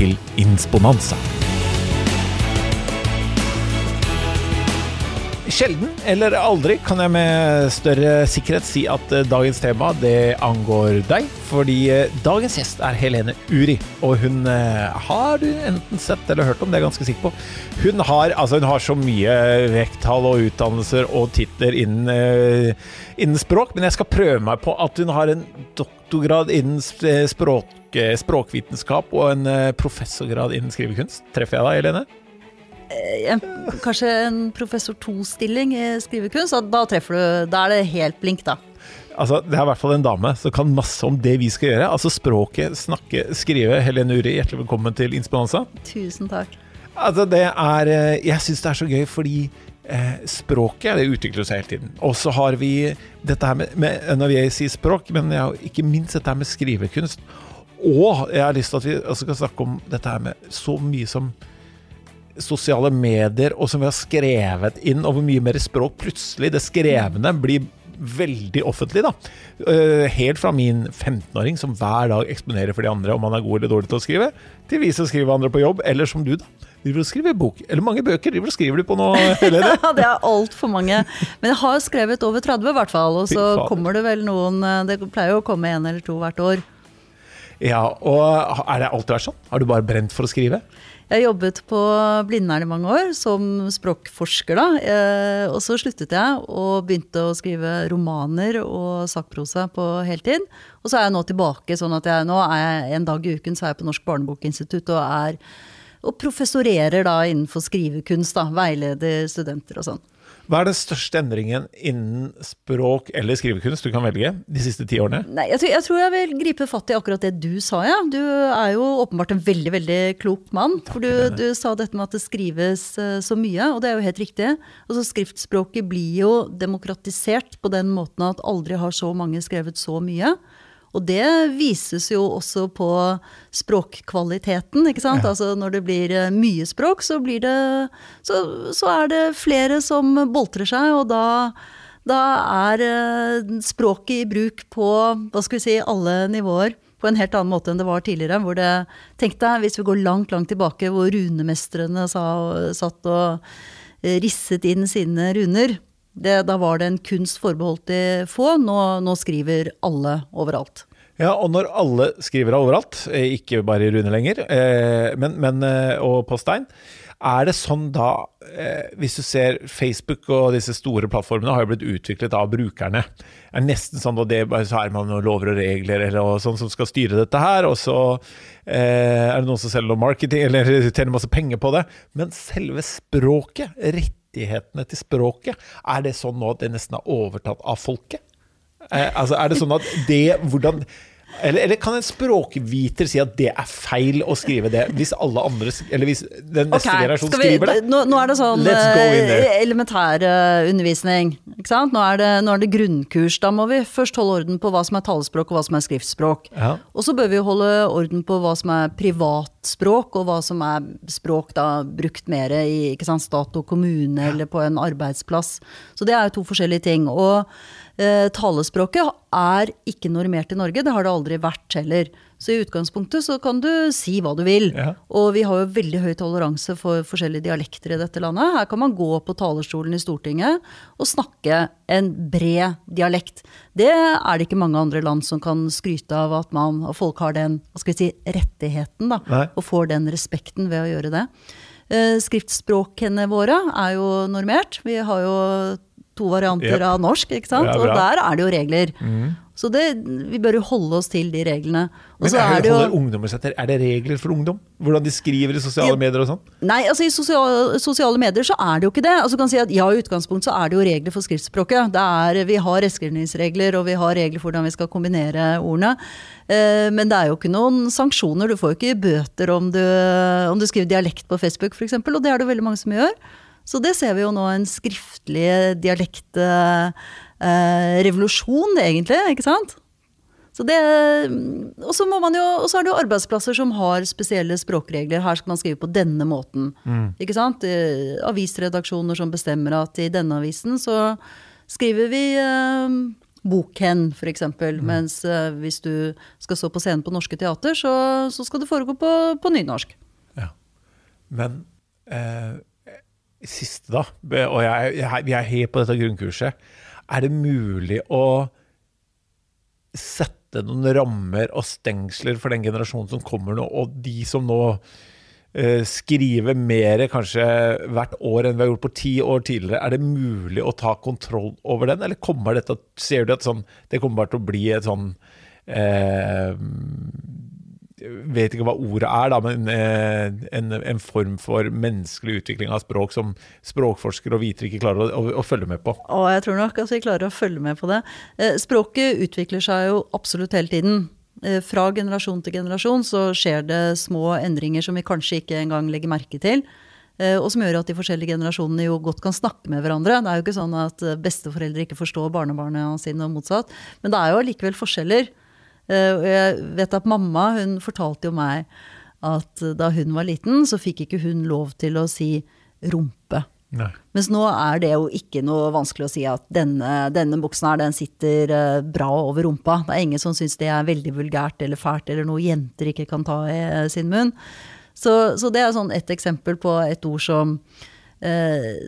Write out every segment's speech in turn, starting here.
til Insponanza. Sjelden eller aldri kan jeg med større sikkerhet si at eh, dagens tema det angår deg. Fordi eh, dagens gjest er Helene Uri, og hun eh, har du enten sett eller hørt om, det er jeg ganske sikker på. Hun har, altså, hun har så mye vekttall og utdannelser og titler innen, innen språk, men jeg skal prøve meg på at hun har en doktorgrad innen språk, språkvitenskap og en professorgrad innen skrivekunst. Treffer jeg deg, Helene? Eh, en, kanskje en professor to-stilling i skrivekunst, da treffer du Da er det helt blink, da. Altså, Det er i hvert fall en dame som kan masse om det vi skal gjøre. Altså Språket, snakke, skrive. Helene Uri, hjertelig velkommen til Inspiranza. Tusen takk. Altså, det er eh, Jeg syns det er så gøy fordi eh, språket det utvikler seg hele tiden. Og så har vi dette her med, med Når jeg sier språk, men ikke minst dette her med skrivekunst. Og jeg har lyst til at vi også skal snakke om dette her med så mye som sosiale medier, og som vi har skrevet inn, og hvor mye mer språk plutselig det skrevne blir veldig offentlig. da. Eh, helt fra min 15-åring som hver dag eksponerer for de andre om han er god eller dårlig til å skrive, til vi som skriver andre på jobb, eller som du, da. Driver og skriver bok. Eller mange bøker driver og skriver du på nå, Helene? ja, det er altfor mange. Men jeg har skrevet over 30 i hvert fall. Og så kommer det vel noen eh, Det pleier jo å komme en eller to hvert år. Ja, og er det alltid vært sånn? Har du bare brent for å skrive? Jeg jobbet på Blindern i mange år som språkforsker, da. Eh, og så sluttet jeg og begynte å skrive romaner og sakprosa på heltid. Og så er jeg nå tilbake, sånn at jeg nå er jeg en dag i uken så er jeg på Norsk barnebokinstitutt og er og professorerer da innenfor skrivekunst, da. Veileder studenter og sånn. Hva er den største endringen innen språk eller skrivekunst du kan velge de siste ti årene? Nei, jeg tror, jeg tror, jeg vil gripe fatt i akkurat det du sa, ja. Du er jo åpenbart en veldig veldig klok mann. for du, du, sa dette med at det skrives uh, så mye, og det er jo helt riktig. Altså Skriftspråket blir jo demokratisert på den måten at aldri har så mange skrevet så mye. Og det vises jo også på språkkvaliteten. ikke sant? Ja. Altså Når det blir eh, mye språk, så, blir det, så, så er det flere som boltrer seg, og da, da er eh, språket i bruk på hva skal vi si, alle nivåer på en helt annen måte enn det var tidligere. hvor det, Tenk deg, hvis vi går langt, langt tilbake, hvor runemestrene sa, satt og eh, risset inn sine runer. Det, da var det en kunst forbeholdt de få. Nå, nå, skriver alle overalt. Ja, og når alle skriver overalt, eh, ikke bare i Rune lenger, eh, men, men, eh, og på stein, er det sånn da Hvis du ser Facebook og disse store plattformene har jo blitt utviklet av brukerne. er nesten sånn at det så er man noen lover og regler eller sånn som skal styre dette her, og så er det noen som selger noe marketing eller tjener masse penger på det. Men selve språket, rett rettighetene til språket. Er det sånn nå at det nesten er overtatt av folket? Eh, altså, er det sånn at det hvordan eller, eller, kan en språkviter si at det er feil å skrive det, hvis alle andre Eller hvis den neste okay, generasjon skriver det? Nå, nå, er det sånn elementærundervisning. elementær uh, undervisning. Ikke sant? Nå er, det, nå er, det, grunnkurs. Da må vi først holde orden på hva som er talespråk og hva som er skriftspråk. Ja. Og så bør vi holde orden på hva som er privatspråk, og hva som er språk da brukt mer i sant, stat og kommune ja. eller på en arbeidsplass. Så det er to forskjellige ting. og Eh, talespråket er ikke normert i Norge. Det har det aldri vært heller. Så i utgangspunktet så kan du si hva du vil. Ja. Og vi har jo veldig høy toleranse for forskjellige dialekter i dette landet. Her kan man gå på talerstolen i Stortinget og snakke en bred dialekt. Det er det ikke mange andre land som kan skryte av at man, og folk har den hva skal vi si, rettigheten, da, Nei. og får den respekten ved å gjøre det. Eh, skriftspråkene våre er jo normert. Vi har jo to varianter yep. av norsk, ikke sant? og der er det jo regler. Mm. Så det, vi bør jo holde oss til de reglene. Også Men er, det, seg er det regler for ungdom? Hvordan de skriver i sosiale ja, medier og sånn? Nei, altså i sosiale, sosiale, medier så er det jo ikke det. Altså kan si at Ja, i utgangspunkt så er det jo regler for skriftspråket. Er, vi har rettskrivningsregler, og vi har regler for hvordan vi skal kombinere ordene. Eh, men det er jo ikke noen sanksjoner. Du får jo ikke bøter om du, om du skriver dialekt på Facebook f.eks., og det er det veldig mange som gjør. Så det ser vi jo nå, en skriftlig dialekt... Eh, eh, egentlig. ikke sant? Så det, og så er det jo arbeidsplasser som har spesielle språkregler. Her skal man skrive på denne måten. Mm. ikke sant? Eh, avisredaksjoner som bestemmer at i denne avisen så skriver vi eh, bokhen, f.eks. Mm. Mens eh, hvis du skal stå på scenen på Norske Teater, så, så skal det foregå på, på nynorsk. Ja. Men eh, siste, da, og jeg, jeg, vi er helt på dette grunnkurset. Er det mulig å sette noen rammer og stengsler for den generasjonen som kommer nå, og de som nå uh, skriver mer kanskje hvert år enn vi har gjort på ti år tidligere? Er det mulig å ta kontroll over den, eller kommer dette, ser du at sånn, det kommer bare til å bli et sånn uh, vet ikke hva ordet er, da, men eh, en, en, form for menneskelig utvikling av språk som språkforskere og vitere ikke klarer å, å, å, følge med på? Å, jeg tror nok at vi klarer å følge med på det. Eh, språket utvikler seg jo absolutt hele tiden. Eh, fra generasjon til generasjon så skjer det små endringer som vi kanskje ikke engang legger merke til. Og som gjør at de forskjellige generasjonene jo godt kan snakke med hverandre. Det er jo ikke sånn at besteforeldre ikke forstår barnebarna sine og motsatt. Men det er jo allikevel forskjeller. Eh, og jeg vet at mamma hun fortalte jo meg at da hun var liten, så fikk ikke hun lov til å si rumpe. Nei. Mens nå er det jo ikke noe vanskelig å si at denne, denne buksen her, den sitter eh, bra over rumpa. Det er ingen som syns det er veldig vulgært eller fælt, eller noe jenter ikke kan ta i eh, sin munn. Så, så det er sånn et eksempel på et ord som eh,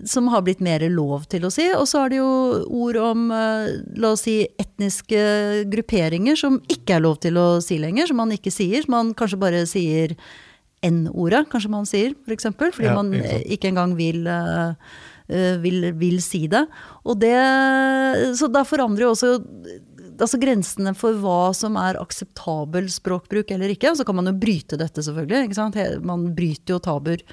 som har blitt mer lov til å si. Og så er det jo ord om eh, la oss si etniske grupperinger som ikke er lov til å si lenger, som man ikke sier. Som man kanskje bare sier N-ordet, kanskje man sier, f.eks. For eksempel, fordi ja, man ikke engang vil uh, vil, vil, si det. Og det, så da forandrer jo også altså grensene for hva som er akseptabel språkbruk eller ikke. Så kan man jo bryte dette, selvfølgelig. Man bryter jo tabuer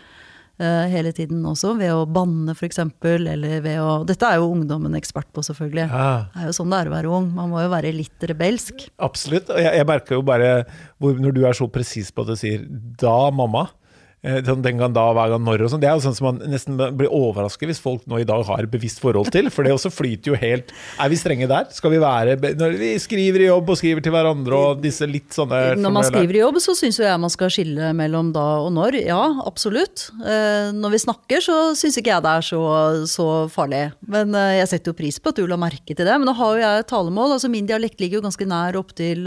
hele tiden også, ved å banne f.eks. Eller ved å Dette er jo ungdommen ekspert på, selvfølgelig. Ja. Det er jo sånn det er å være ung. Man må jo være litt rebelsk. Absolutt. Og jeg, jeg merker jo bare hvor, når du er så presis på at du sier 'da, mamma', Eh, sånn den gang da, hver gang når og sånn. Det er jo sånn som man nesten blir overrasket hvis folk nå i dag har et bevisst forhold til. For det også flyter jo helt Er vi strenge der? Skal vi være Når vi skriver i jobb og skriver til hverandre og disse litt sånne Når man skriver i jobb, så syns jeg man skal skille mellom da og når. Ja, absolutt. Eh, når vi snakker, så syns ikke jeg det er så, så farlig. Men eh, jeg setter jo pris på at du la merke til det. Men nå har jo jeg talemål. altså Min dialekt ligger jo ganske nær opp til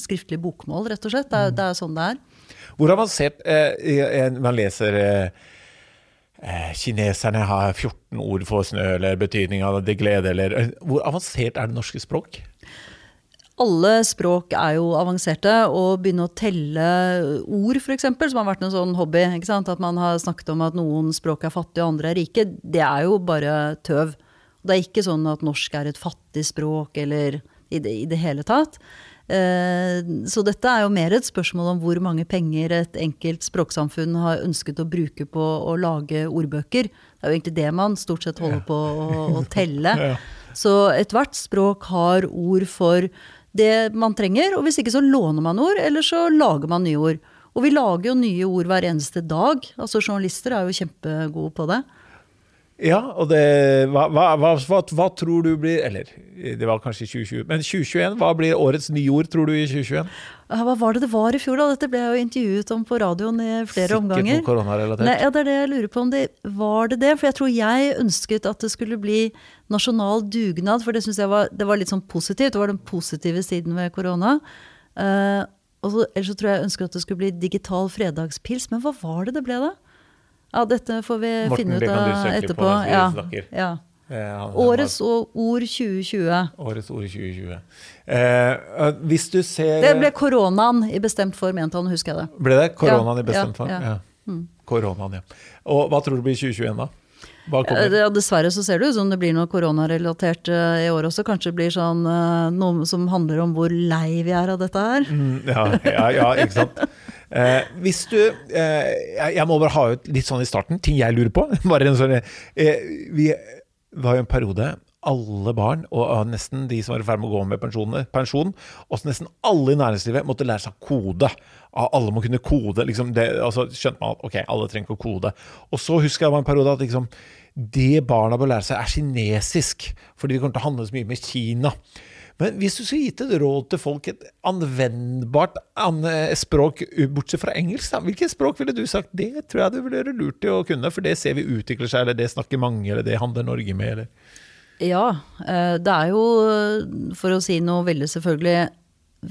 skriftlig bokmål, rett og slett. Det er, det er sånn det er. Hvor avansert eh, Man leser eh, eh, Kineserne har 14 ord for snø, eller betydning av det glede, eller eh, Hvor avansert er det norske språk? alle språk er jo avanserte. Å begynne å telle ord, f.eks., som har vært en sånn hobby. At man har snakket om at noen språk er fattige og andre er rike. Det er jo bare tøv. Det er ikke sånn at norsk er et fattig språk, eller i det, i det hele tatt. Eh, så dette er jo mer et spørsmål om hvor mange penger et enkelt språksamfunn har ønsket å bruke på å lage ordbøker. Det er jo egentlig det man stort sett holder på å, å telle. Så ethvert språk har ord for det man trenger, og hvis ikke så låner man ord, eller så lager man nye ord. Og vi lager jo nye ord hver eneste dag. Altså Journalister er jo kjempegode på det. Ja, og det, hva, hva, hva, hva, tror du blir Eller det var kanskje 2020, men 2021, hva blir årets nyord, tror du, i 2021? Hva var det det var i fjor, da? Dette ble jeg jo intervjuet om på radioen i flere Sikkert omganger. Sikkert noe koronarelatert. Nei, ja, det er det jeg lurer på om det var det det. For jeg tror jeg ønsket at det skulle bli nasjonal dugnad, for det syns jeg var, det var litt sånn positivt. Det var den positive siden ved korona. Uh, og så, ellers så tror jeg jeg ønsket at det skulle bli digital fredagspils. Men hva var det det ble, da? Ja, dette får vi Morten, finne ut av etterpå. Ja, ja. Eh, Årets ord 2020. Årets ord 2020. Eh, hvis du ser Det ble koronaen i bestemt form, mente han, husker jeg det. Ble det koronaen ja, i bestemt form? Ja. ja. Mm. Koronaen, ja. Og hva tror du blir 2021, da? Ja, dessverre så ser det ut som det blir noe koronarelatert i år også. Kanskje det blir sånn noe som handler om hvor lei vi er av dette her. Mm, ja, ja, ja, ikke sant. Eh, hvis du eh, Jeg må bare ha ut litt sånn i starten, ting jeg lurer på. sånn, eh, Vi var jo en periode alle barn, og nesten de som var i ferd med å gå med pensjon, og nesten alle i næringslivet måtte lære seg kode. Alle må kunne kode. Liksom det, altså, skjønte man at ok, alle trenger ikke å kode. Og så husker jeg det var en periode at liksom, det barna bør lære seg, er kinesisk. Fordi det kommer til å handle så mye med Kina. Men hvis du skulle gitt et råd til folk, et anvendbart språk bortsett fra engelsk, da, hvilket språk ville du sagt det tror jeg du ville være lurt til å kunne, for det ser vi utvikler seg, eller det snakker mange, eller det handler Norge med, eller Ja, eh, det er jo, for å si noe veldig selvfølgelig,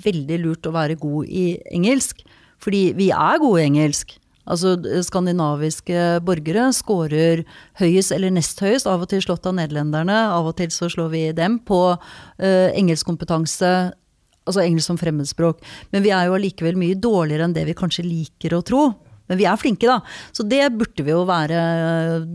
veldig lurt å være god i engelsk. Fordi vi er gode i engelsk. Altså skandinaviske borgere scorer høyest eller nest høyest, av og til slått av nederlenderne, av og til så slår vi dem, på uh, engelskkompetanse, altså engelsk som fremmedspråk. Men vi er jo allikevel mye dårligere enn det vi kanskje liker å tro. Men vi er flinke, da. Så det burde vi jo være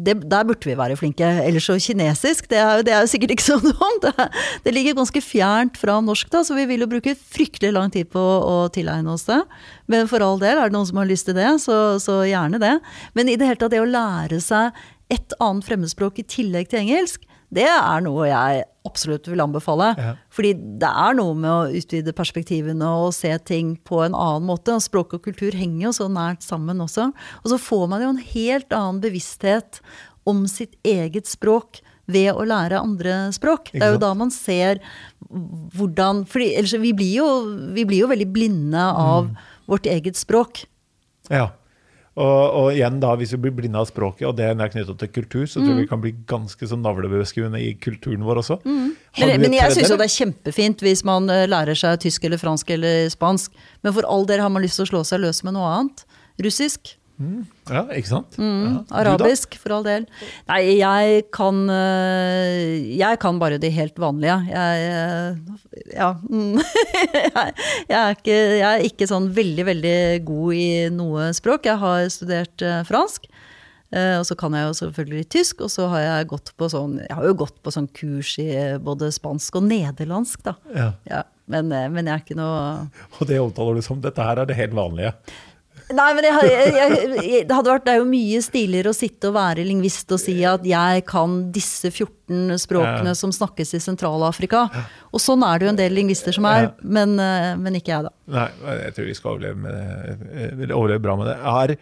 det, Der burde vi være flinke. Ellers så kinesisk, det er, det er jo sikkert ikke så dumt. Det, det, ligger ganske fjernt fra norsk, da, så vi vil jo bruke fryktelig lang tid på å tilegne oss det. Men for all del, er det noen som har lyst til det, så, så gjerne det. Men i det hele tatt, det å lære seg et annet fremmedspråk i tillegg til engelsk, det er noe jeg absolutt vil anbefale. Ja. Fordi det er noe med å utvide perspektivene og se ting på en annen måte. Og språk og kultur henger jo så nært sammen også. Og så får man jo en helt annen bevissthet om sitt eget språk ved å lære andre språk. Det er jo da man ser hvordan fordi, ellers, vi, blir jo, vi blir jo veldig blinde av mm. vårt eget språk. Ja. Og, og, igjen da, hvis vi blir blinde av språket, og det er knyttet til kultur, så tror jeg mm. vi kan bli ganske så navlebeskuende i kulturen vår også. Mm. Men, men, jeg syns det er kjempefint hvis man eh, lærer seg tysk eller fransk eller spansk. Men for all del har man lyst til å slå seg løs med noe annet. Russisk. Mm. Ja, ikke sant? Mm. Ja. Arabisk, for all del. Nei, jeg kan eh, Jeg kan bare det helt vanlige. Jeg eh, Ja. Jeg, er ikke, jeg er ikke sånn veldig, veldig god i noe språk. Jeg har studert eh, fransk. og så kan jeg jo selvfølgelig tysk, og så har jeg gått på sånn Jeg har jo gått på sånn kurs i både spansk og nederlandsk, da. Ja. Ja, men, men, jeg er ikke noe Og det omtaler du som dette her er det helt vanlige? Nei, men jeg, jeg, jeg, det, vært, det er jo mye stiligere å sitte og være lingvist og si at jeg kan disse 14 språkene ja. som snakkes i Sentral-Afrika. Og sånn er det jo en del lingvister som er, ja. men, eh, men, ikke jeg, da. Nei, jeg tror vi skal overleve, med, overleve bra med det. Er,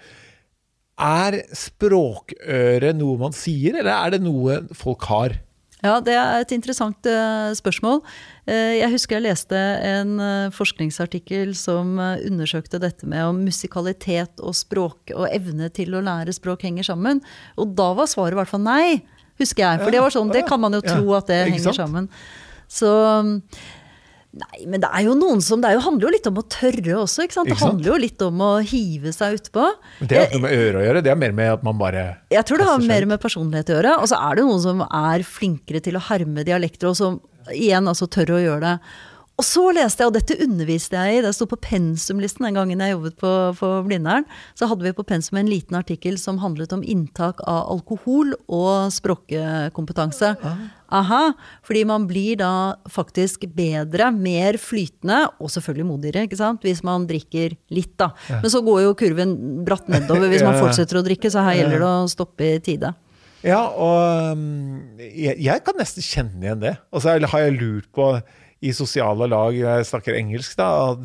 er språkøre noe man sier, eller er det noe folk har? Ja, det er et interessant uh, spørsmål. Uh, jeg husker jeg leste en uh, forskningsartikkel som undersøkte dette med om musikalitet og språk og evne til å lære språk henger sammen. Og da var svaret i hvert fall nei, husker jeg. For det var sånn, det kan man jo tro at det henger sammen. Så Nei, men det er jo noen som Det jo, handler jo litt om å tørre også. ikke sant? Det handler jo litt om å hive seg utpå. Det har ikke noe med øret å gjøre, det er mer med at man bare Jeg tror det har mer med personlighet å gjøre. Og så er det noen som er flinkere til å herme dialekter, og som igjen altså tør å gjøre det. Og så leste jeg, og dette underviste jeg i, det sto på pensumlisten den gangen jeg jobbet på, på Blindern. Så hadde vi på pensum en liten artikkel som handlet om inntak av alkohol og språkkompetanse. Ah. Aha, fordi man blir da faktisk bedre, mer flytende, og selvfølgelig modigere, ikke sant, hvis man drikker litt, da. Men så går jo kurven bratt nedover hvis man fortsetter å drikke, så her gjelder det å stoppe i tide. Ja, og um, jeg, jeg kan nesten kjenne igjen det. Og så har jeg lurt på i sosiale lag jeg snakker engelsk, da.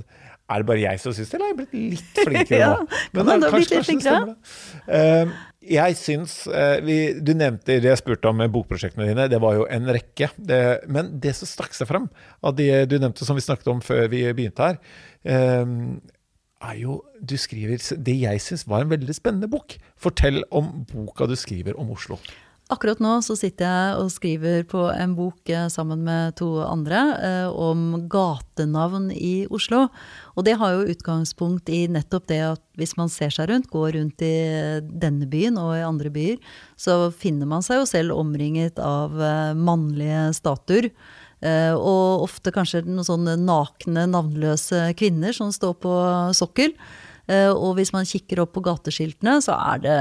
Er det bare jeg som syns det, eller har jeg blitt litt flinkere nå? ja, Men kan kanskje, blitt litt flinkere? Uh, jeg syns uh, vi, Du nevnte det jeg spurte om med bokprosjektene dine, det var jo en rekke. Det, men det som stakk seg fram av de du nevnte, som vi snakket om før vi begynte her, uh, er jo Du skriver det jeg syns var en veldig spennende bok. Fortell om boka du skriver om Oslo. Akkurat nå så sitter jeg og skriver på en bok eh, sammen med to andre eh, om gatenavn i Oslo. Og det har jo utgangspunkt i nettopp det at hvis man ser seg rundt, går rundt i denne byen og i andre byer, så finner man seg jo selv omringet av eh, mannlige statuer. Eh, og ofte kanskje noen sånne nakne, navnløse kvinner som står på sokkel. Eh, og hvis man kikker opp på gateskiltene, så er det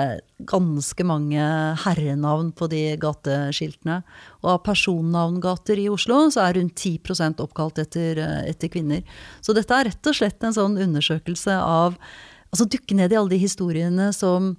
ganske mange herrenavn på de gateskiltene. Og av personnavngater i Oslo så er rundt 10% oppkalt etter, etter kvinner. Så dette er rett og slett en sånn undersøkelse av Altså dukke ned i alle de historiene som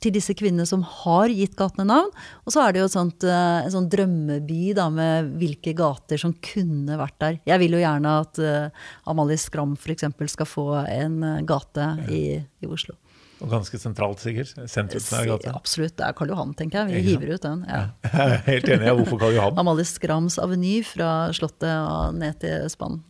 til disse kvinnene som har gitt gatene navn. Og så er det jo sånt, eh, en sånn drømmeby da, med hvilke gater som kunne vært der. Jeg vil jo gjerne at uh, Amalie Skram f.eks. skal få en uh, gate i, i, Oslo. Og ganske sentralt, sikkert? Sentrumsnær gate? Absolutt. Det er Karl Johan, tenker jeg. Vi hiver ut den. Ja. Ja. Helt enig. Hvorfor Karl Johan? Amalie Skrams aveny fra Slottet og ned til Spann.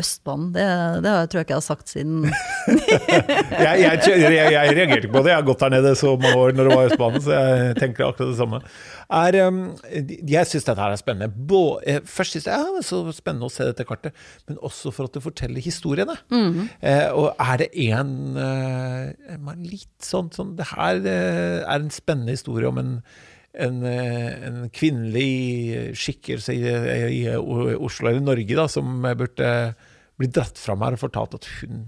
Østbanen, det, det, tror jeg ikke jeg har sagt siden jeg, jeg, jeg, jeg, reagerte ikke på det. Jeg har gått der nede så mange år når det var Østbanen, så jeg tenker akkurat det samme. Er, um, jeg syns dette her er spennende. Bå, eh, først syns jeg ja, det er så spennende å se dette kartet, men også for at det forteller historiene. Mm -hmm. eh, og er det en eh, litt sånn, sånn Det her eh, er en spennende historie om en en, en, kvinnelig skikkelse i, i, i, Oslo eller Norge da, som burde blir dratt fram her og fortalt at hun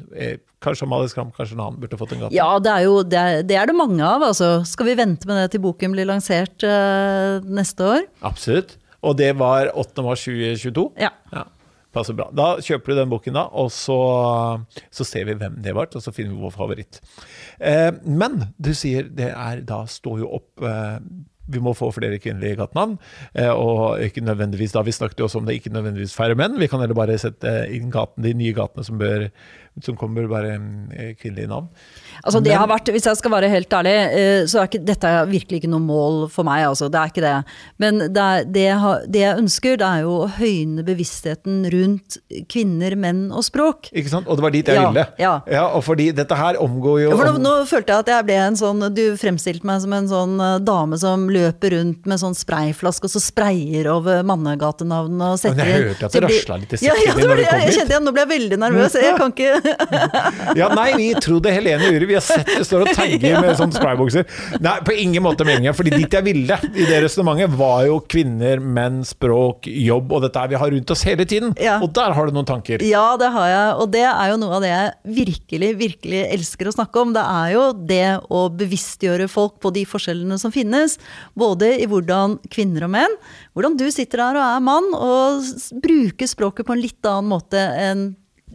Kanskje Amalie Skram, kanskje en annen burde fått en gate? Ja, det er jo det, er, det, er det mange av. Altså. Skal vi vente med det til boken blir lansert uh, neste år? Absolutt. Og det var 8. mars 2022? Ja. ja. Passer bra. Da kjøper du den boken, da, og så, så ser vi hvem det var, og så finner vi vår favoritt. Eh, men du sier det er Da står jo opp eh, vi må få flere kvinnelige gatenavn. Eh, og ikke nødvendigvis, da vi snakket jo også om det, ikke nødvendigvis færre menn. Vi kan heller bare sette inn gaten, de nye gatene som, bør, som kommer bare eh, kvinnelige navn. Altså det har vært, Hvis jeg skal være helt ærlig, eh, så er ikke, dette er virkelig ikke noe mål for meg. Altså. Det er ikke det. Men det, er, det, det, jeg ønsker, det er jo å høyne bevisstheten rundt kvinner, menn og språk. Ikke sant? Og det var dit jeg ja, ville. Ja. ja. og fordi dette her omgår jo ja, nå, nå, følte jeg at jeg ble en sånn Du fremstilte meg som en sånn uh, dame som løper rundt med sånn sprayflaske og så sprayer over mannegatenavn og setter Men jeg hørte at det rasla litt i sekken ja, ja, det var det, jeg, jeg kjente igjen, Nå ble jeg veldig nervøs. Jeg kan ikke Ja, nei, vi trodde Helene gjorde vi har sett det står og tagger med sånne spraybokser. Nei, på ingen måte meningen. fordi dit jeg ville i det resonnementet, var jo kvinner, menn, språk, jobb og dette vi har rundt oss hele tiden. Ja. Og der har du noen tanker? Ja, det har jeg. Og det er jo noe av det jeg virkelig, virkelig elsker å snakke om. Det er jo det å bevisstgjøre folk på de forskjellene som finnes. Både i hvordan kvinner og menn Hvordan du sitter her og er mann og bruker språket på en litt annen måte enn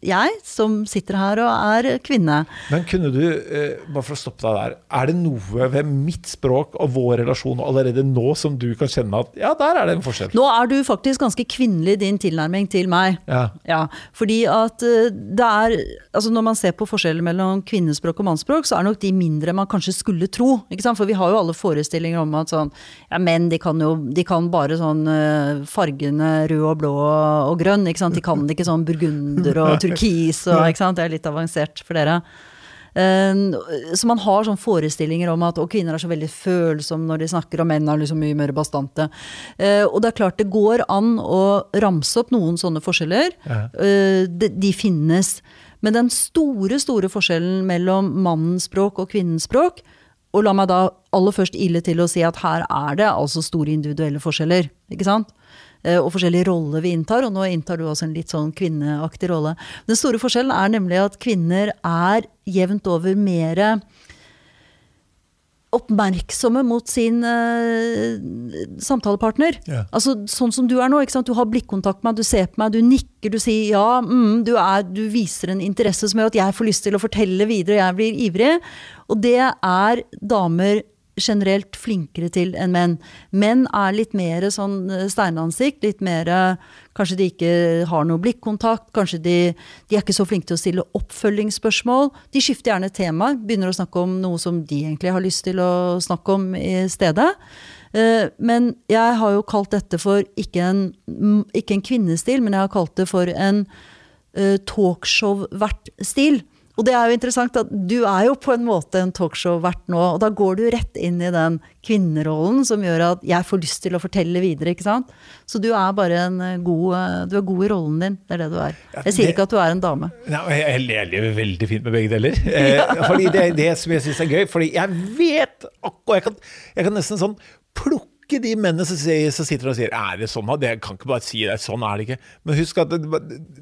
jeg som sitter her og er kvinne. Men kunne du, eh, bare for å stoppe deg der, er det noe ved mitt språk og vår relasjon allerede nå som du kan kjenne at ja, der er det en forskjell? Nå er du faktisk ganske kvinnelig i din tilnærming til meg. Ja. ja fordi at eh, det er Altså når man ser på forskjellen mellom kvinnespråk og mannsspråk, så er nok de mindre man kanskje skulle tro. Ikke sant? For vi har jo alle forestillinger om at sånn ja, menn de kan jo de kan bare sånn eh, fargene rød og blå og grønn. Ikke sant? De kan ikke sånn burgunder og turkis og ikke sant? Det er litt avansert for dere. Ehm, så man har sånne forestillinger om at kvinner er så veldig følsomme når de snakker, og menn er liksom mye mer bastante. Eh, og det er klart det går an å ramse opp noen sånne forskjeller. Ja. Eh, de, de, finnes. Men den store, store forskjellen mellom mannens språk og kvinnens språk, og la meg da aller først ille til å si at her er det altså store individuelle forskjeller. ikke sant? Eh, og forskjellige roller vi inntar. Og nå inntar du også en litt sånn kvinneaktig rolle. Den store forskjellen er nemlig at kvinner er jevnt over mer oppmerksomme mot sin uh, samtalepartner. Yeah. Altså Sånn som du er nå. Du har blikkontakt med meg, du ser på meg, du nikker, du sier ja. Mm, du, er, du, viser en interesse som gjør at jeg får lyst til å fortelle videre, jeg blir ivrig. Og det er damer generelt flinkere til enn menn. Menn er litt mer sånn eh, steinansikt, litt mer Kanskje de ikke har noe blikkontakt, kanskje de, de, er ikke så flinke til å stille oppfølgingsspørsmål. De skifter gjerne tema, begynner å snakke om noe som de egentlig har lyst til å snakke om i stedet. Eh, men jeg har jo kalt dette for ikke en, ikke en kvinnestil, men jeg har kalt det for en talkshow-vert-stil. Og det er jo interessant at du er jo på en måte en talkshow-vert nå, og da går du rett inn i den kvinnerollen som gjør at jeg får lyst til å fortelle videre, ikke sant. Så du er bare en eh, god eh, Du er god i rollen din, det er det du er. Jeg sier ikke at du er en dame. Nei, jeg, jeg lever veldig fint med begge deler. Ja. fordi det er det som jeg syns er gøy, fordi jeg vet akkurat jeg, jeg kan nesten sånn plukke ikke de mennene som, sitter og sier Er det sånn? Jeg kan ikke bare si det. Sånn er det ikke. Men husk at det,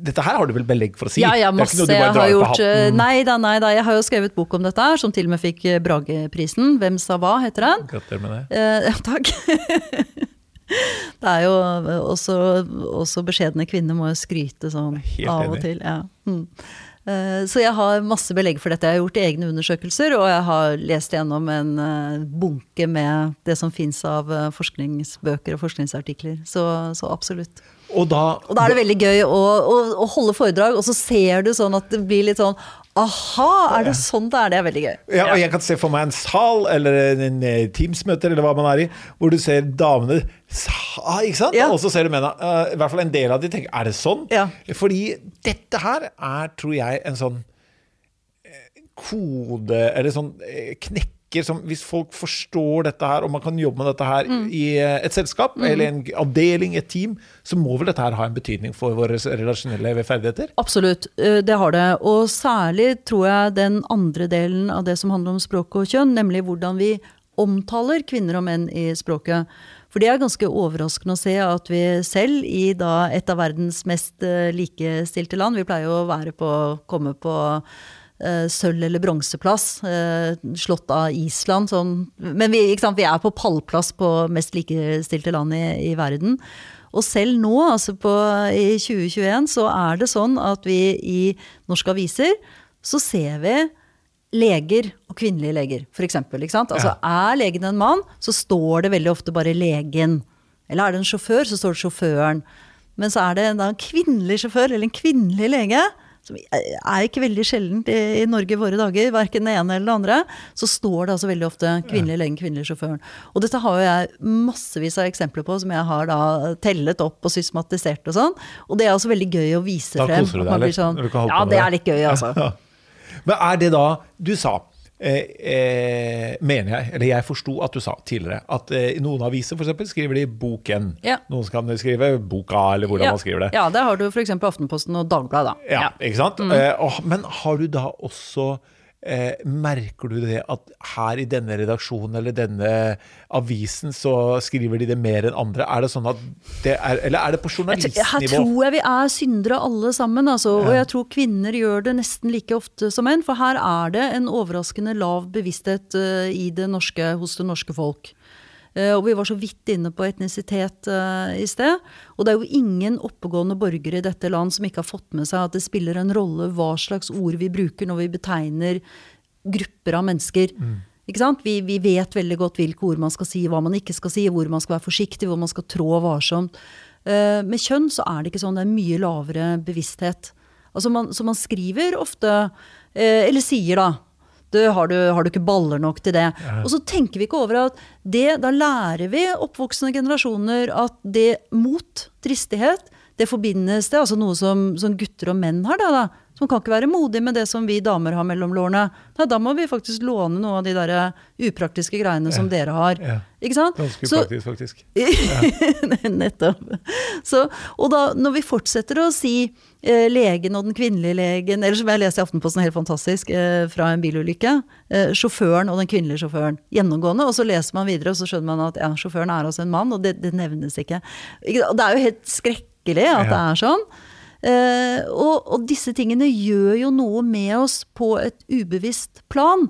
dette her har du vel belegg for å si? Ja, ja, masse. Jeg har gjort, hatten nei da, nei da. Jeg har jo skrevet bok om dette her, som til og med fikk eh, Brageprisen. Hvem sa hva, heter den. Gratulerer med det. Eh, takk. det er jo også, også beskjedne kvinner må jo skryte sånn av og til. Ja. Mm. Eh, så jeg har masse belegg for dette. Jeg har gjort egne undersøkelser, og jeg har lest gjennom en eh, bunke med det som fins av eh, forskningsbøker og forskningsartikler. Så, så absolutt. Og da, og da, er det veldig gøy å, å, å, holde foredrag, og så ser du sånn at det blir litt sånn Aha, er det sånn det er? Det er veldig gøy. Ja, og Jeg kan se for meg en sal eller en Teams-møter eller hva man er i, hvor du ser damene ikke sant? Ja. Og så ser du mennene. Uh, I hvert fall en del av de tenker er det sånn? Ja. Fordi dette her er, tror jeg, en sånn kode Eller sånn knekk som Hvis folk forstår dette her, og man kan jobbe med dette her mm. i eh, et selskap, mm. eller en avdeling, et team, så må vel dette her ha en betydning for våre relasjonelle ferdigheter? Absolutt, eh, det har det. Og særlig tror jeg den andre delen av det som handler om språk og kjønn, nemlig hvordan vi omtaler kvinner og menn i språket. For det er ganske overraskende å se at vi selv, i da et av verdens mest eh, likestilte land Vi pleier jo å være på, komme på sølv- eller bronseplass. Uh, slått av Island. Sånn. Men vi, vi, er på pallplass på mest likestilte land i, i verden. Og selv nå, altså på, i 2021, så er det sånn at vi i norske aviser så ser vi leger og kvinnelige leger, f.eks. Altså, ja. Er legen en mann, så står det veldig ofte bare 'legen'. Eller er det en sjåfør, så står det 'sjåføren'. Men så er det en, en kvinnelig sjåfør eller en kvinnelig lege, som er ikke veldig sjeldent i, i Norge i våre dager, verken det ene eller det andre, så står det altså veldig ofte 'kvinnelig legen, kvinnelig sjåføren'. Og dette har jo jeg massevis av eksempler på, som jeg har da tellet opp og systematisert og sånn. Og det er altså veldig gøy å vise da frem. Da koser du deg litt? Sånn, ja, det er litt gøy, altså. Men er det da Du sa Eh, eh, mener jeg, eller jeg forsto at du sa tidligere, at eh, noen aviser eksempel, skriver de 'boken'. Ja. Noen kan skrive 'boka', eller hvordan ja. man skriver det. Ja, det har du f.eks. Aftenposten og Dagbladet. Ja, ja, ikke sant? Mm. Eh, men har du da også Eh, merker du det at her i denne redaksjonen eller denne avisen så skriver de det mer enn andre? Er det sånn at det er, Eller er det på journalistnivå? Her tror jeg vi er syndere alle sammen. Altså. Og jeg tror kvinner gjør det nesten like ofte som menn. For her er det en overraskende lav bevissthet uh, i det norske, hos det norske folk. Eh, og vi var så vidt inne på etnisitet uh, i sted. Og det er jo ingen oppegående borgere i dette land som ikke har fått med seg at det spiller en rolle hva slags ord vi bruker når vi betegner grupper av mennesker. Mm. Vi, vi, vet veldig godt hvilke ord man skal si, hva man ikke skal si, hvor man skal være forsiktig, hvor man skal trå varsomt. Uh, med kjønn så er det ikke sånn, det er mye lavere bevissthet. Altså man, så man skriver ofte, uh, eller sier da, du, har, du, har du ikke baller nok til det? Og så tenker vi ikke over at det, da lærer vi oppvoksende generasjoner at det mot, dristighet, det forbindes det, altså noe som, som gutter og menn har. da, da som kan ikke være modig med det som vi damer har mellom lårene. Nei, da må vi faktisk låne noe av de der upraktiske greiene ja. som dere har. Ja. Ikke sant? Ganske upraktisk, faktisk. Ja. Nettopp. Så, og da, når vi fortsetter å si eh, legen og den kvinnelige legen, eller som jeg leste i Aftenposten, helt fantastisk, eh, fra en bilulykke. Eh, sjåføren og den kvinnelige sjåføren. Gjennomgående. Og så leser man videre, og så skjønner man at ja, sjåføren er altså en mann, og det, det nevnes ikke. Det er jo helt skrekkelig at det er sånn. Uh, og, og, disse tingene gjør jo noe med oss på et ubevisst plan.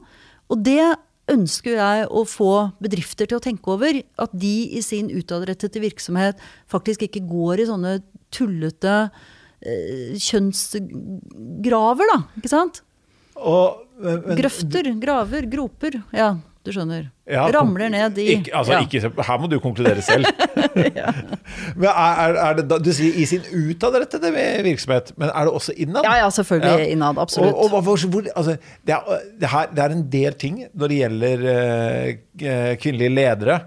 Og det ønsker jeg å få bedrifter til å tenke over. At de i sin utadrettede virksomhet faktisk ikke går i sånne tullete eh, kjønnsgraver, da. Ikke sant? Og, men, Grøfter, graver, groper. Ja, du skjønner. Ja, Ramler ned i ikke, altså, ja. ikke, Her må du konkludere selv. ja. Men er, er det, Du sier i sin utadrettede virksomhet, men er det også innad? Ja, ja selvfølgelig innad. Absolutt. Og, og, hvor, altså, det, er, det, her, det, er, en del ting når det gjelder uh, kvinnelige ledere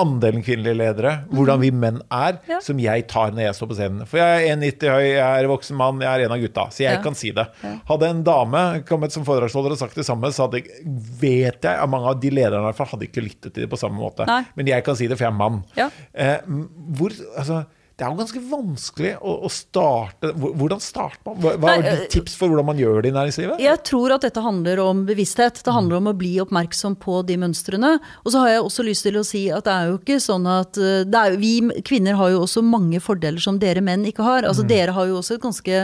andelen kvinnelige ledere, hvordan vi menn er, ja. som jeg tar når jeg står på scenen. For jeg er 1,90 høy, jeg er voksen mann, jeg er en av gutta, så jeg ja. kan si det. Ja. Hadde en dame kommet som foredragsholder og sagt det samme, så hadde, vet jeg at mange av de lederne hadde ikke lyttet til det på samme måte. Nei. Men jeg kan si det, for jeg er mann. Eh, hvor, altså det er jo ganske vanskelig å, å starte Hvordan starter man? Hva, hva er ditt eh, tips for hvordan man gjør det i næringslivet? Jeg tror at dette handler om bevissthet. Det handler om å bli oppmerksom på de mønstrene. Og så har jeg også lyst til å si at det er jo ikke sånn at eh, er, Vi kvinner har jo også mange fordeler som dere menn ikke har. Altså mm. Dere har jo også et ganske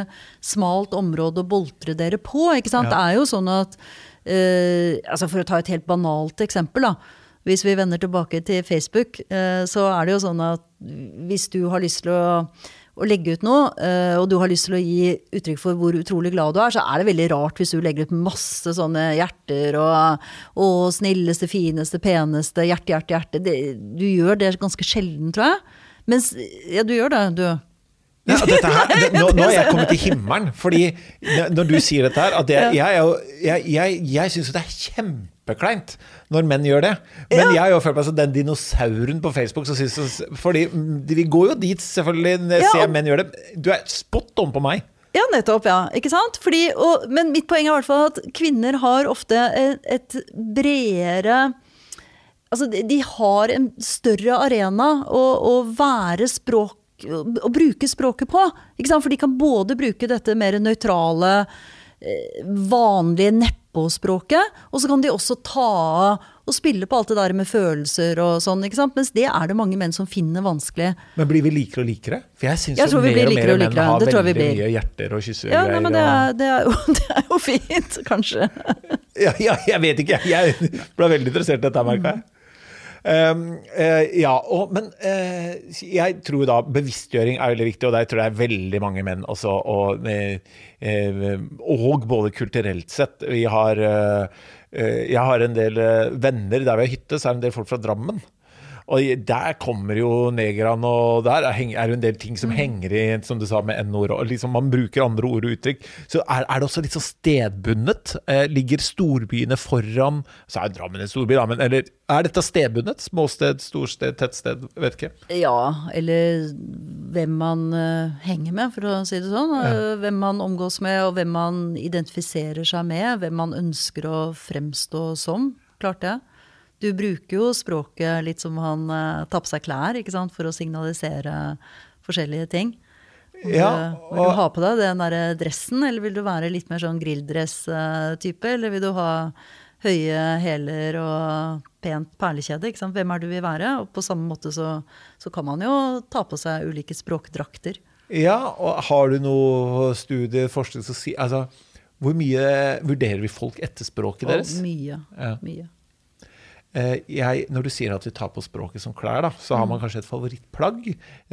smalt område å boltre dere på. ikke sant? Ja. Det er jo sånn at uh, altså For å ta et helt banalt eksempel. da, hvis vi vender tilbake til Facebook, eh, så er det jo sånn at hvis du har lyst til å, å legge ut noe, eh, og du har lyst til å gi uttrykk for hvor utrolig glad du er, så er det veldig rart hvis du legger ut masse sånne hjerter og, og snilleste, fineste, peneste, hjerte, hjerte, hjerte. Det, du gjør det ganske sjelden, tror jeg. Mens Ja, du gjør det, du. Ja, her, det, nå, nå, er jeg kommet til himmelen. Fordi når du sier dette her det, Jeg, jeg, jeg, jeg syns det er kjempekleint når menn gjør det. Men ja. jeg har jo følt meg som den dinosauren på Facebook som syns Fordi vi går jo dit, selvfølgelig, når jeg ja. ser menn gjøre det. Du er spot on på meg. Ja, nettopp. ja, ikke sant? Fordi, og, men mitt poeng er i hvert fall at kvinner har ofte et, et bredere Altså, de har en større arena å, å være språk å bruke språket på. For de kan både bruke dette mer nøytrale, eh, vanlige neppåspråket, og så kan de også ta av og spille på alt det der med følelser og sånn. ikke sant? Mens det er det mange menn som finner vanskelig. Men blir vi likere og likere? For jeg syns jo mer og mer menn har veldig mye hjerter og kysser ja, nei, men det er, det, er jo, det er, jo, fint, kanskje. ja, ja, jeg vet ikke. Jeg ble veldig interessert i dette, merka jeg. Um, uh, ja, og, men uh, jeg tror da bevisstgjøring er veldig viktig, og der tror jeg veldig mange menn også. Og, uh, og både kulturelt sett. Vi har Jeg har en del venner der vi har hytte, så er det en del folk fra Drammen. Og der kommer jo negerne og der er det jo en del ting som mm. henger i, som du sa, med n-ord. liksom Man bruker andre ord og uttrykk. Så er, er det også litt sånn stedbundet? Eh, ligger storbyene foran Så er Drammen en storby, da, men eller, er dette stedbundet? Småsted, storsted, tettsted? Vet ikke. Ja, eller hvem man uh, henger med, for å si det sånn. Ja. Uh, hvem man omgås med, og hvem man identifiserer seg med. Hvem man ønsker å fremstå som. Klart det. Du bruker jo språket litt som han uh, tar på seg klær, ikke sant, for å signalisere forskjellige ting. Ja, og... Vil du ha på deg den der dressen, eller vil du være litt mer sånn grilldress-type? Eller vil du ha høye hæler og pent perlekjede? Ikke sant? Hvem er du vil være? Og på samme måte så, så kan man jo ta på seg ulike språkdrakter. Ja, og har du noe studie, forskning som sier altså, Hvor mye vurderer vi folk etter språket deres? Og mye. Ja. mye. Eh, jeg, når du sier at vi tar på språket som klær, da, så har man mm. kanskje et favorittplagg.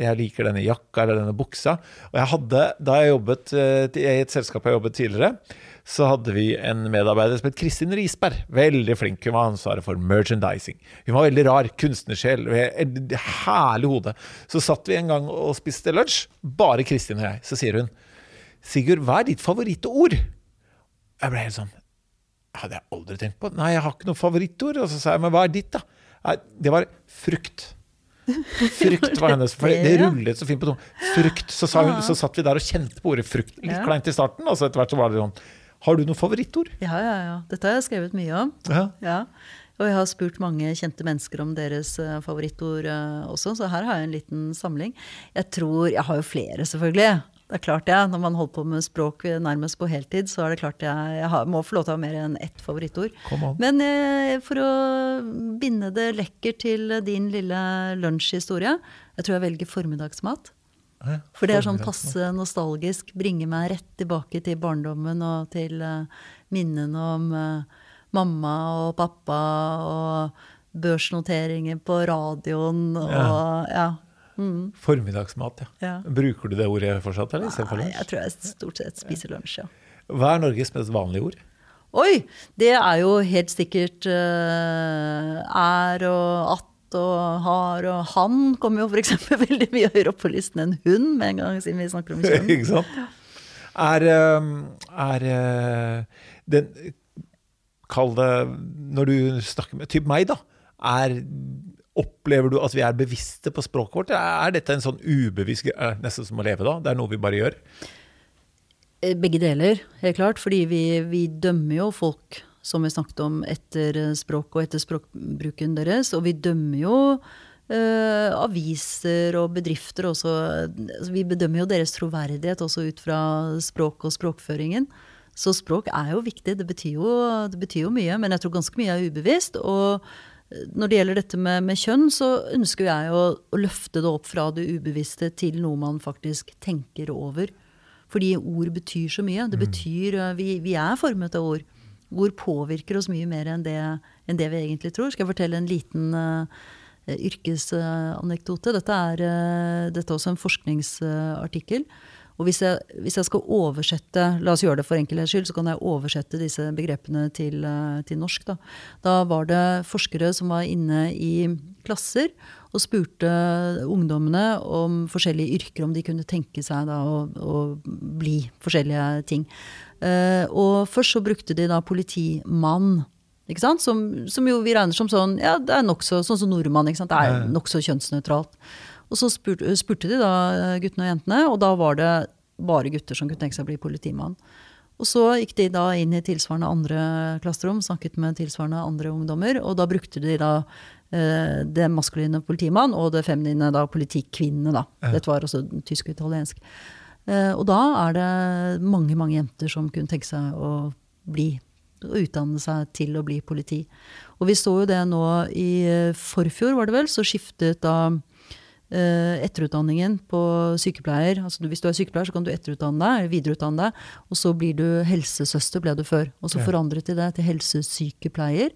Jeg liker denne jakka eller denne buksa. Og jeg hadde, Da jeg jobbet eh, i et selskap jeg jobbet tidligere, så hadde vi en medarbeider som het Kristin Risberg. Veldig flink. Hun var ansvaret for merchandising. Hun var veldig rar. Kunstnersjel. Herlig hode. Så satt vi en gang og spiste lunsj, bare Kristin og jeg. Så sier hun Sigurd, hva er ditt favorittord? Jeg ble helt sånn hadde jeg aldri tenkt på. Nei, jeg har ikke noe favorittord. Og så sa jeg, men hva er ditt, da? Nei, det var frukt. Frukt var hennes. For det, rullet så fint på tungen. Frukt. Så, hun, så, satt vi der og kjente på ordet frukt. Litt kleint i starten, og så etter hvert så var det sånn Har du noe favorittord? Ja, ja, ja. Dette har jeg skrevet mye om. Ja. ja. Og jeg har spurt mange kjente mennesker om deres uh, favorittord uh, også, så her har jeg en liten samling. Jeg tror Jeg har jo flere, selvfølgelig. Det er klart jeg, Når man holder på med språk nærmest på heltid, så er det klart jeg, jeg har, må få lov til å ha mer enn ett favorittord. Men eh, for å binde det lekkert til din lille lunsjhistorie, jeg tror jeg velger formiddagsmat. Ja, for det er sånn passe nostalgisk. Bringer meg rett tilbake til barndommen og til uh, minnene om uh, mamma og pappa og børsnoteringer på radioen og ja. Mm. Formiddagsmat, ja. ja. Bruker du det ordet fortsatt? eller? Nei, jeg tror jeg stort sett spiser lunsj, ja. Hva er Norges mest vanlige ord? Oi! Det er jo helt sikkert uh, er og at og har og han kommer jo f.eks. veldig mye høyere opp på listen enn hun, med en gang siden vi snakker om kjønn. Ikke sant? Er, eh, er eh, den Kall det Når du snakker med typ meg, da. Er Opplever du at vi er bevisste på språket vårt? Er dette en sånn ubevisst Nesten som å leve, da? Det er noe vi bare gjør? Eh, begge deler, helt klart. Fordi vi, vi dømmer jo folk, som vi snakket om, etter språk og etter språkbruken deres. Og vi dømmer jo Uh, aviser og bedrifter også. Altså, vi bedømmer jo deres troverdighet også ut fra språk og språkføringen. Så språk er jo viktig. Det betyr jo, det betyr jo mye, men jeg tror ganske mye er ubevisst. Og når det gjelder dette med, med kjønn, så ønsker jeg å, å, løfte det opp fra det ubevisste til noe man faktisk tenker over. Fordi ord betyr så mye. Det mm. betyr, eh, vi, vi er formet av ord. Ord påvirker oss mye mer enn det, enn det vi egentlig tror. Skal jeg fortelle en liten uh, yrkesanekdote? Dette er, uh, dette er også en forskningsartikkel. Og hvis jeg, hvis jeg, skal oversette La oss gjøre det for enkelhets skyld, så kan jeg oversette disse begrepene til, eh, til norsk. Da. da. var det forskere som var inne i klasser og spurte ungdommene om forskjellige yrker, om de kunne tenke seg da å, å bli forskjellige ting. Uh, og først så brukte de da politimann. Som, som jo vi regner som sånn ja, det er nokså sånn som nordmann. Det er nokså kjønnsnøytralt. Og så spurte, spurte, de da guttene og jentene, og da var det bare gutter som kunne tenke seg å bli politimann. Og så gikk de da inn i tilsvarende andre klasserom, snakket med tilsvarende andre ungdommer, og da brukte de da eh, det maskuline politimann og det feminine da politikvinne, da. Ja. Dette var også tysk og italiensk. Eh, og da er det mange, mange jenter som kunne tenke seg å bli å utdanne seg til å bli politi. Og vi så jo det nå i eh, forfjor, var det vel, så skiftet da Eh, etterutdanningen på sykepleier. Altså hvis du er sykepleier, så kan du etterutdanne deg, eller videreutdanne deg. Og så blir du helsesøster, ble du før. Og så ja. forandret de det til helsesykepleier.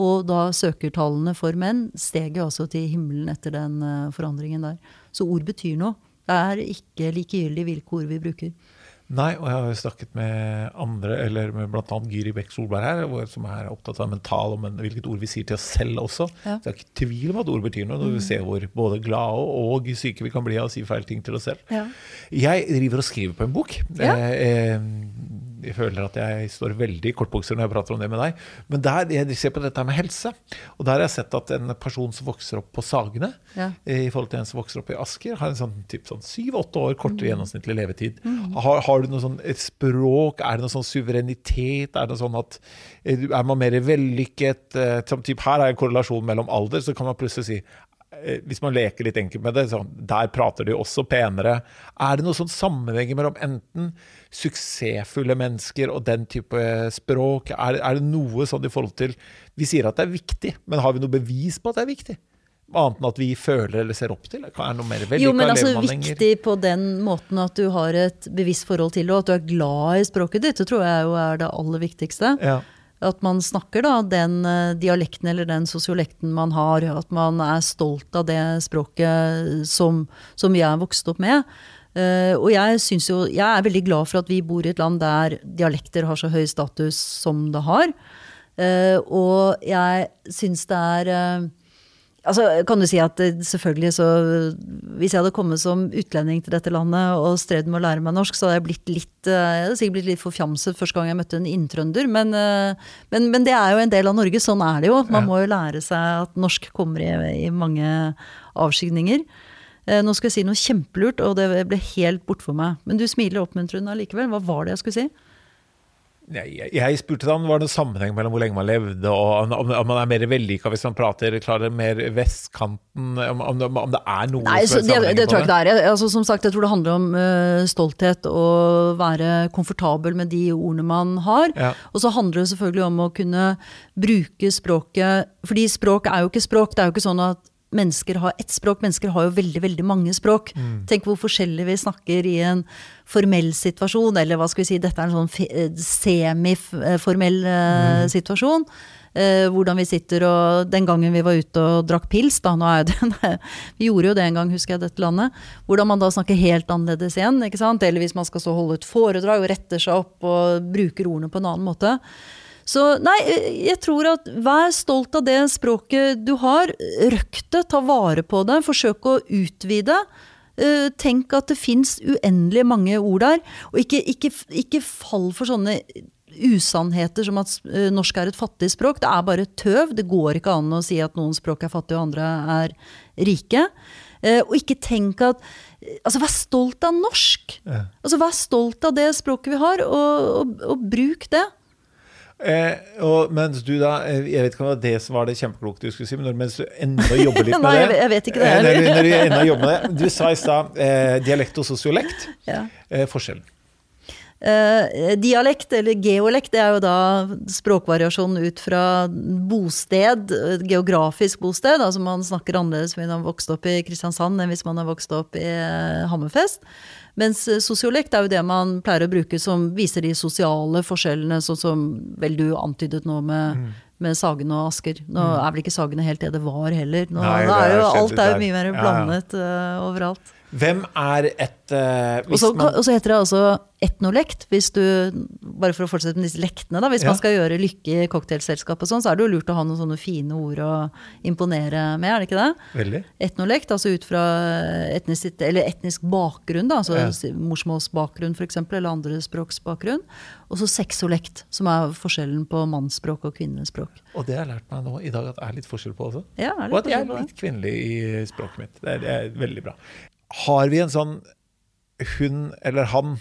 Og da søkertallene for menn steg jo altså til himmelen etter den uh, forandringen der. Så ord betyr noe. Det er ikke likegyldig hvilke ord vi bruker. Nei, og jeg har jo snakket med andre, eller med bl.a. Gyri Bekk Solberg her, som er opptatt av mental og hvilket ord vi sier til oss selv også. Ja. Så jeg har ikke tvil om at ord betyr noe, når vi mm. ser hvor både glade og syke vi kan bli av å si feil ting til oss selv. Ja. Jeg driver og skriver på en bok. Ja. Eh, eh jeg føler at jeg står veldig i kortbukser når jeg prater om det med deg. Men der, jeg ser på dette med helse. Og der har jeg sett at en person som vokser opp på Sagene, ja. i forhold til en som vokser opp i Asker, har en sånn, sånn syv-åtte år kortere mm. gjennomsnittlig levetid. Mm. Har, har, du noe sånn et språk? Er det noe sånn suverenitet? Er det sånn at eh, er man mer vellykket? Eh, som typ, her er en korrelasjon mellom alder. Så kan man plutselig si Eh, hvis man leker litt enkelt med det, så der prater de også penere. Er det noen sånn sammenheng mellom enten suksessfulle mennesker og den type språk? Er, er, det noe sånn i forhold til Vi sier at det er viktig, men har vi noe bevis på at det er viktig? Annet enn at vi føler eller ser opp til? Er noe mer jo, men altså Viktig på den måten at du har et bevisst forhold til det, og at du er glad i språket ditt. Det tror jeg jo er det aller viktigste. Ja. At man snakker da den eh, dialekten eller den sosiolekten man har. At man er stolt av det språket som, som vi er vokst opp med. Uh, og jeg, jo, jeg er veldig glad for at vi bor i et land der dialekter har så høy status som det har. Uh, og jeg syns det er uh, Altså, kan du si at selvfølgelig så Hvis jeg hadde kommet som utlending til dette landet og strevd med å lære meg norsk, så hadde jeg blitt litt eh, jeg hadde sikkert blitt litt forfjamset første gang jeg møtte en inntrønder. Men, eh, men, men, det er jo en del av Norge. Sånn er det jo. Man må jo lære seg at norsk kommer i, i mange avskygninger. Eh, nå skal jeg si noe kjempelurt, og det ble helt bort for meg. Men du smiler oppmuntrende allikevel. Hva var det jeg skulle si? Jeg, jeg spurte da om det var noen sammenheng mellom hvor lenge man levde, og om, om man er mer vellykka hvis man prater klarer mer vestkanten, om, om, det, om det er noe Nei, så, det, det, tror jeg ikke det er. Altså, som sagt, jeg tror det handler om uh, stolthet og være komfortabel med de ordene man har. Ja. Og så handler det selvfølgelig om å kunne bruke språket Fordi språk er jo ikke språk. Det er jo ikke sånn at mennesker har ett språk, mennesker har jo veldig veldig mange språk. Mm. Tenk hvor forskjellig vi snakker i en formell situasjon, eller hva skal vi si, dette er en sånn eh, semiformell uh, mm. situasjon. Eh, hvordan vi sitter og Den gangen vi var ute og drakk pils, da, nå er det, vi gjorde jo det en gang, husker jeg, dette landet. Hvordan man da snakker helt annerledes igjen. ikke sant? Eller hvis man skal så holde et foredrag og retter seg opp og bruker ordene på en annen måte. Så nei, jeg tror at vær stolt av det språket du har. røkte, det, ta vare på det, forsøk å utvide. Uh, tenk at det fins uendelig mange ord der. Og ikke, ikke, ikke, fall for sånne usannheter som at uh, norsk er et fattig språk. Det er bare tøv. Det går ikke an å si at noen språk er fattige og andre er rike. Uh, og ikke tenk at Altså, vær stolt av norsk! Altså, Vær stolt av det språket vi har, og, og, og bruk det. Eh, og mens du da eh, Jeg vet ikke om det var det som var det kjempekloke du skulle si, men mens du ennå jobber litt med Nei, det jeg vet ikke det eh, heller. når, når du ennå jobber med det Du sa i stad eh, dialekt og sosiolekt. Ja. Eh, forskjellen. Eh, dialekt, eller geolekt, det er jo da språkvariasjon ut fra bosted, geografisk bosted. Altså man snakker annerledes hvis man har vokst opp i Kristiansand enn hvis man har vokst opp i Hammerfest. Mens eh, sosiolekt er jo det man pleier å bruke som viser de sosiale forskjellene, sånn som vel du antydet nå med, med Sagene og Asker. Nå er vel ikke Sagene helt det det var heller. Nå, Nei, det er jo, er alt er jo mye mer Ja, ja. blandet eh, overalt. Hvem er et uh, Og så, heter det altså etnolekt, hvis du, bare for å fortsette med disse lektene, da. Hvis Ja. man skal gjøre lykke i cocktailselskap og sånn, så er det jo lurt å ha noen sånne fine ord å imponere med, er det ikke det? Veldig. Etnolekt, altså ut fra etnisk, eller etnisk bakgrunn, da, altså Ja. morsmålsbakgrunn f.eks., eller andrespråksbakgrunn. Og så sexolekt, som er forskjellen på mannsspråk og kvinnespråk. Og det har jeg lært meg nå i dag at det er litt forskjell på også. Ja, er litt og at jeg er litt kvinnelig i språket mitt. Det er, det er veldig bra. Har vi en sånn hun eller han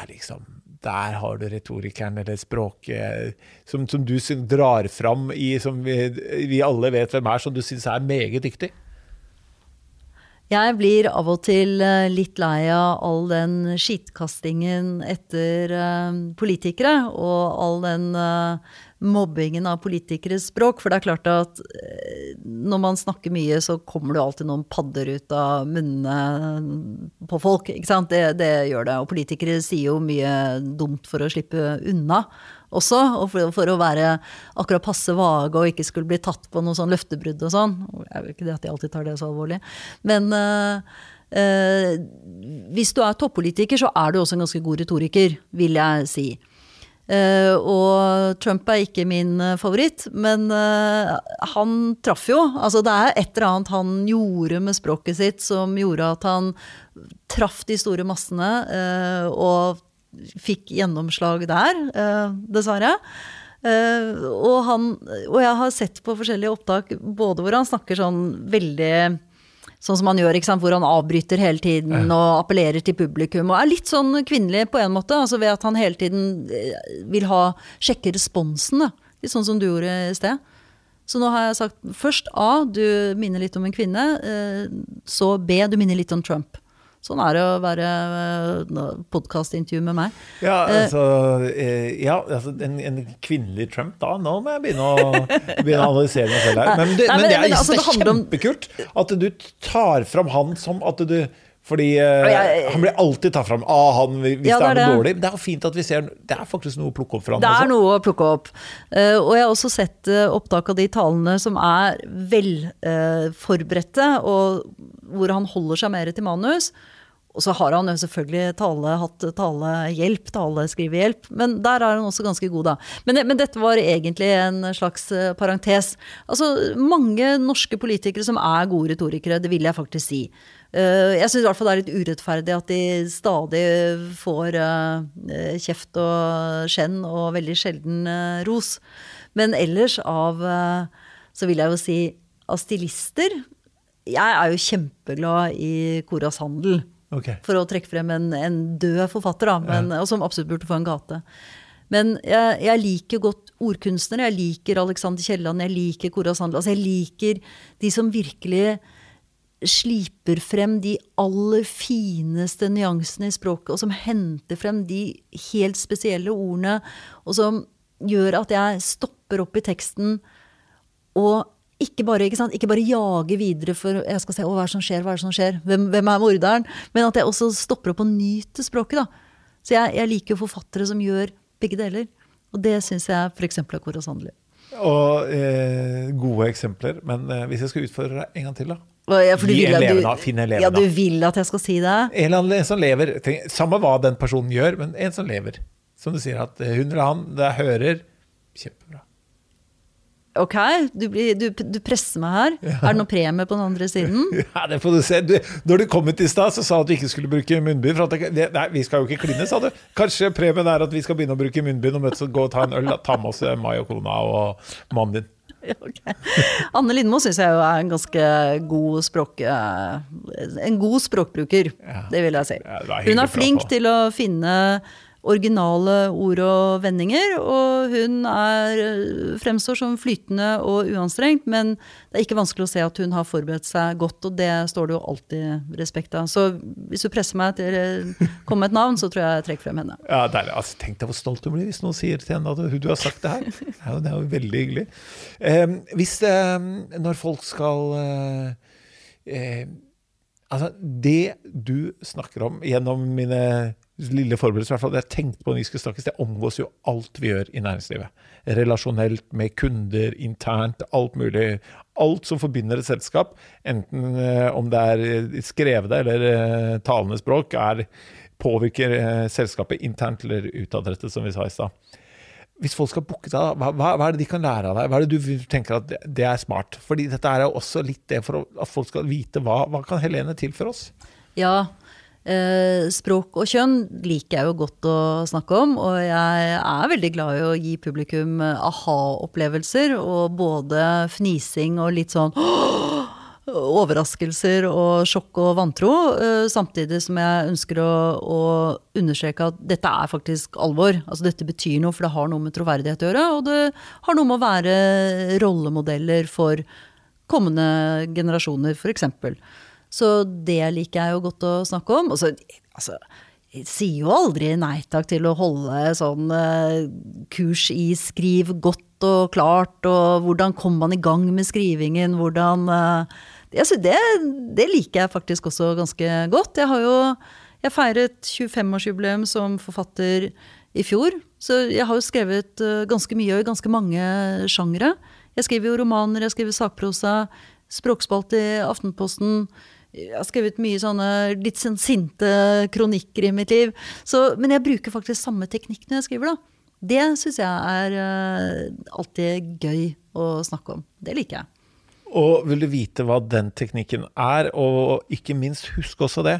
er liksom Der har du retorikeren eller språket som, som du drar fram i Som vi, vi alle vet hvem er, som du syns er meget dyktig. Jeg blir av og til eh, litt lei av all den skitkastingen etter eh, politikere, og all den eh, mobbingen av politikeres språk. For det er klart at eh, når man snakker mye, så kommer det alltid noen padder ut av munnene på folk. Ikke sant? Det, det gjør det. Og politikere sier jo mye dumt for å slippe unna også, og for, for å være akkurat passe vage og ikke skulle bli tatt på noe sånn løftebrudd og sånn. Jeg vet ikke det at de alltid tar det så alvorlig. Men eh, eh, hvis du er toppolitiker, så er du også en ganske god retoriker, vil jeg si. Eh, og Trump er ikke min eh, favoritt, men uh, han traff jo. Altså det er et eller annet han gjorde med språket sitt som gjorde at han traff de store massene, uh, og fikk gjennomslag der, dessverre. Og, han, og jeg har sett på forskjellige opptak både hvor han snakker sånn veldig Sånn som han gjør, ikke sant? hvor han avbryter hele tiden og appellerer til publikum. Og er litt sånn kvinnelig på en måte, altså ved at han hele tiden eh, vil ha, sjekke responsen. Da. Litt sånn som du gjorde i sted. Så nå har jeg sagt først A, du minner litt om en kvinne. eh, Så B, du minner litt om Trump. Sånn er det å være podkastintervju med meg. Ja, altså, eh, ja, altså en, en kvinnelig Trump, da. Nå må jeg begynne å, begynne å analysere meg selv her. Men det, Nei, men men- det er, men altså, det er kjempekult at du tar fram han som at du fordi eh, han blir alltid tatt fram ah, han, hvis Ja, det er det er noe dårlig. Men det er fint at vi ser Det er faktisk noe å plukke opp for han Det er også. noe å plukke opp. Uh, og jeg har også sett uh, opptak av de talene som er velforberedte, uh, og hvor han holder seg mer til manus. Og så har han jo selvfølgelig tale, hatt talehjelp, taleskrivehjelp, men der er han også ganske god, da. Men, men dette var egentlig en slags eh, parentes. Altså, mange norske politikere som er gode retorikere, det vil jeg faktisk si. Eh, Jeg syns i hvert fall det er litt urettferdig at de stadig får eh, kjeft og skjenn og veldig sjelden ros. Men ellers av Så vil jeg jo si av stilister Jeg er jo kjempeglad i Koras Handel. Ok. For å trekke frem en, en død forfatter, da, men, og som absolutt burde få en gate. Men jeg, jeg liker godt ordkunstnere. Jeg liker Alexander Kielland, jeg liker Kora Sandel. Altså jeg liker de som virkelig sliper frem de aller fineste nyansene i språket, og som henter frem de helt spesielle ordene, og som gjør at jeg stopper opp i teksten og ikke bare, ikke, ikke bare jage videre for jeg skal se, å, hva er det som skjer, hva er det som skjer, hvem, hvem er morderen? Men at jeg også stopper opp og nyter språket. da. Så jeg, jeg liker jo forfattere som gjør begge deler. Og det syns jeg f.eks. er Kåre Sandli. Og eh, gode eksempler. Men eh, hvis jeg skal utfordre deg en gang til, da. Ja, Gi levende, finn en. Ja, du vil at jeg skal si det? En en som lever. Tenk, samme hva den personen gjør, men en som lever. Som du sier at eh, hun eller han det er hører Kjempebra. Ok, du, blir, du, du presser meg her. Er det noe premie på den andre siden? Ja, det får du se. Du, når du kom hit i stad, så sa du at du ikke skulle bruke munnbind. For at det, nei, vi skal jo ikke kline, sa du. Kanskje premien er at vi skal begynne å bruke munnbind og møtes og gå og ta en øl. Da. Ta med oss eh, Mai og kona og mannen din. Ok. Anne Lindmo syns jeg jo er en ganske god språk... eh, En god språkbruker, Ja. det vil jeg si. Ja, Hun er flink til å finne originale ord og vendinger. Og hun er, eh, fremstår som flytende og uanstrengt, men det er ikke vanskelig å se at hun har forberedt seg godt, og det står det jo alltid respekt av. Så hvis du presser meg til å komme med et navn, så tror jeg jeg trekker frem henne. Ja, deilig. Altså, tenk deg hvor stolt hun blir hvis noen sier til henne at du har sagt det her. Det er jo, det er jo veldig hyggelig. Eh, hvis, eh, når folk skal eh, eh Altså, det du snakker om gjennom mine lille forberedelse, i hvert fall, jeg tenkte på når vi skulle snakkes, det omgås jo alt vi gjør i næringslivet. Relasjonelt, med kunder, internt, alt mulig. Alt som forbinder et selskap, enten eh, om det er skrevne eller eh, talende språk, er, påvirker eh, selskapet internt eller utadrettet, som vi sa i stad. Hvis folk skal booke deg, hva, hva, er det de kan lære av deg? Hva er det du tenker at det er smart? Fordi dette er jo også litt det for at folk skal vite hva, hva kan Helene til for oss? Ja, eh, språk og kjønn liker jeg jo godt å snakke om. Og jeg er veldig glad i å gi publikum aha-opplevelser. Og både fnising og litt sånn overraskelser og sjokk og vantro. Eh, samtidig som jeg ønsker å, å, understreke at dette er faktisk alvor. Altså Dette betyr noe, for det har noe med troverdighet å gjøre. Og det har noe med å være rollemodeller for kommende generasjoner, f.eks. Så det liker jeg jo godt å snakke om. Og så, altså, jeg sier jo aldri nei takk til å holde sånn uh, kurs i skriv godt og klart, og hvordan kommer man i gang med skrivingen, hvordan uh, altså det, det, liker jeg faktisk også ganske godt. Jeg har jo jeg feiret 25-årsjubileum som forfatter i fjor. Så jeg har jo skrevet uh, ganske mye og i ganske mange sjangre. Jeg skriver jo romaner, jeg skriver sakprosa, språkspalte i Aftenposten. Jeg har skrevet mye sånne litt sånn sinte kronikker i mitt liv. Så, men jeg bruker faktisk samme teknikk når jeg skriver, da. Det syns jeg er uh, alltid gøy å snakke om. Det liker jeg. Og vil du vite hva den teknikken er, og ikke minst husk også det,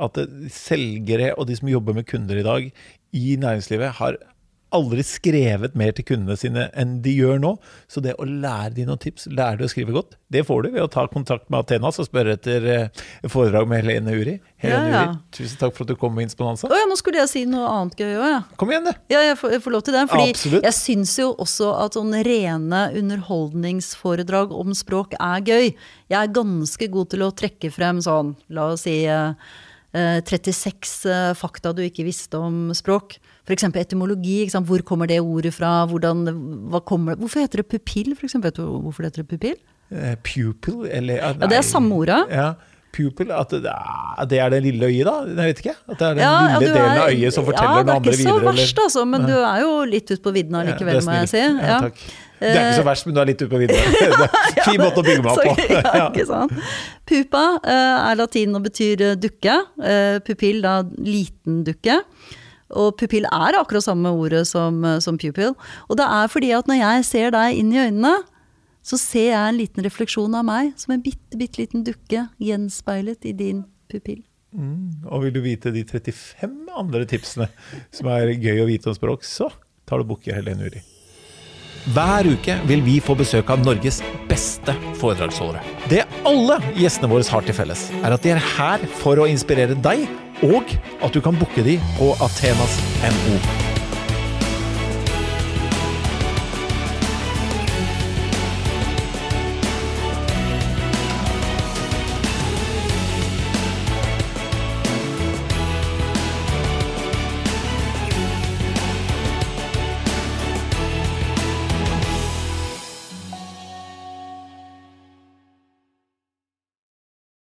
at selgere og de som jobber med kunder i dag i næringslivet, har aldri skrevet mer til kundene sine enn de gjør nå. Så det å lære de noen tips, lære de å skrive godt, det får du ved å ta kontakt med Athenas og spørre etter eh, foredrag med Helene Uri. Helene ja, ja. Uri, tusen takk for at du kom med Insponanza. Oh, ja, nå skulle jeg si noe annet gøy òg, ja. Kom igjen, du. Ja, jeg får, jeg får, lov til det. Fordi Absolutt. jeg syns jo også at sånne rene underholdningsforedrag om språk er gøy. Jeg er ganske god til å trekke frem sånn, la oss si 36 eh, eh, fakta du ikke visste om språk. F.eks. etymologi. Hvor kommer det ordet fra? Hvordan, kommer, hvorfor heter det pupill, f.eks.? Vet du hvorfor det heter pupill? Uh, pupil, eller Ja, det er samme ordet. Ja. Pupil, at det, det er det lille øyet, da? Jeg vet ikke. At det er den ja, lille ja, delen av øyet som forteller noe andre videre? Ja, det er ikke så verst, altså. Men du er jo litt ute på vidda likevel, må jeg si. Ja, takk. Det er ikke så verst, men du er litt ute på vidda. Fin måte å bygge meg opp på. ja, ikke sant. Pupa uh, er latin og betyr dukke. Uh, pupill da liten dukke. Og pupill er akkurat samme ordet som, som, pupil. Og det er fordi at når jeg ser deg inn i øynene, så ser jeg en liten refleksjon av meg som en bitte, bitte liten dukke gjenspeilet i din pupill. Mm, og vil du vite de 35 andre tipsene som er gøy å vite om språk, så tar du bukk Helene Uri. Hver uke vil vi få besøk av Norges beste foredragsholdere. Det alle gjestene våre har til felles, er at de er her for å inspirere deg og at du kan booke de på Athenas NO.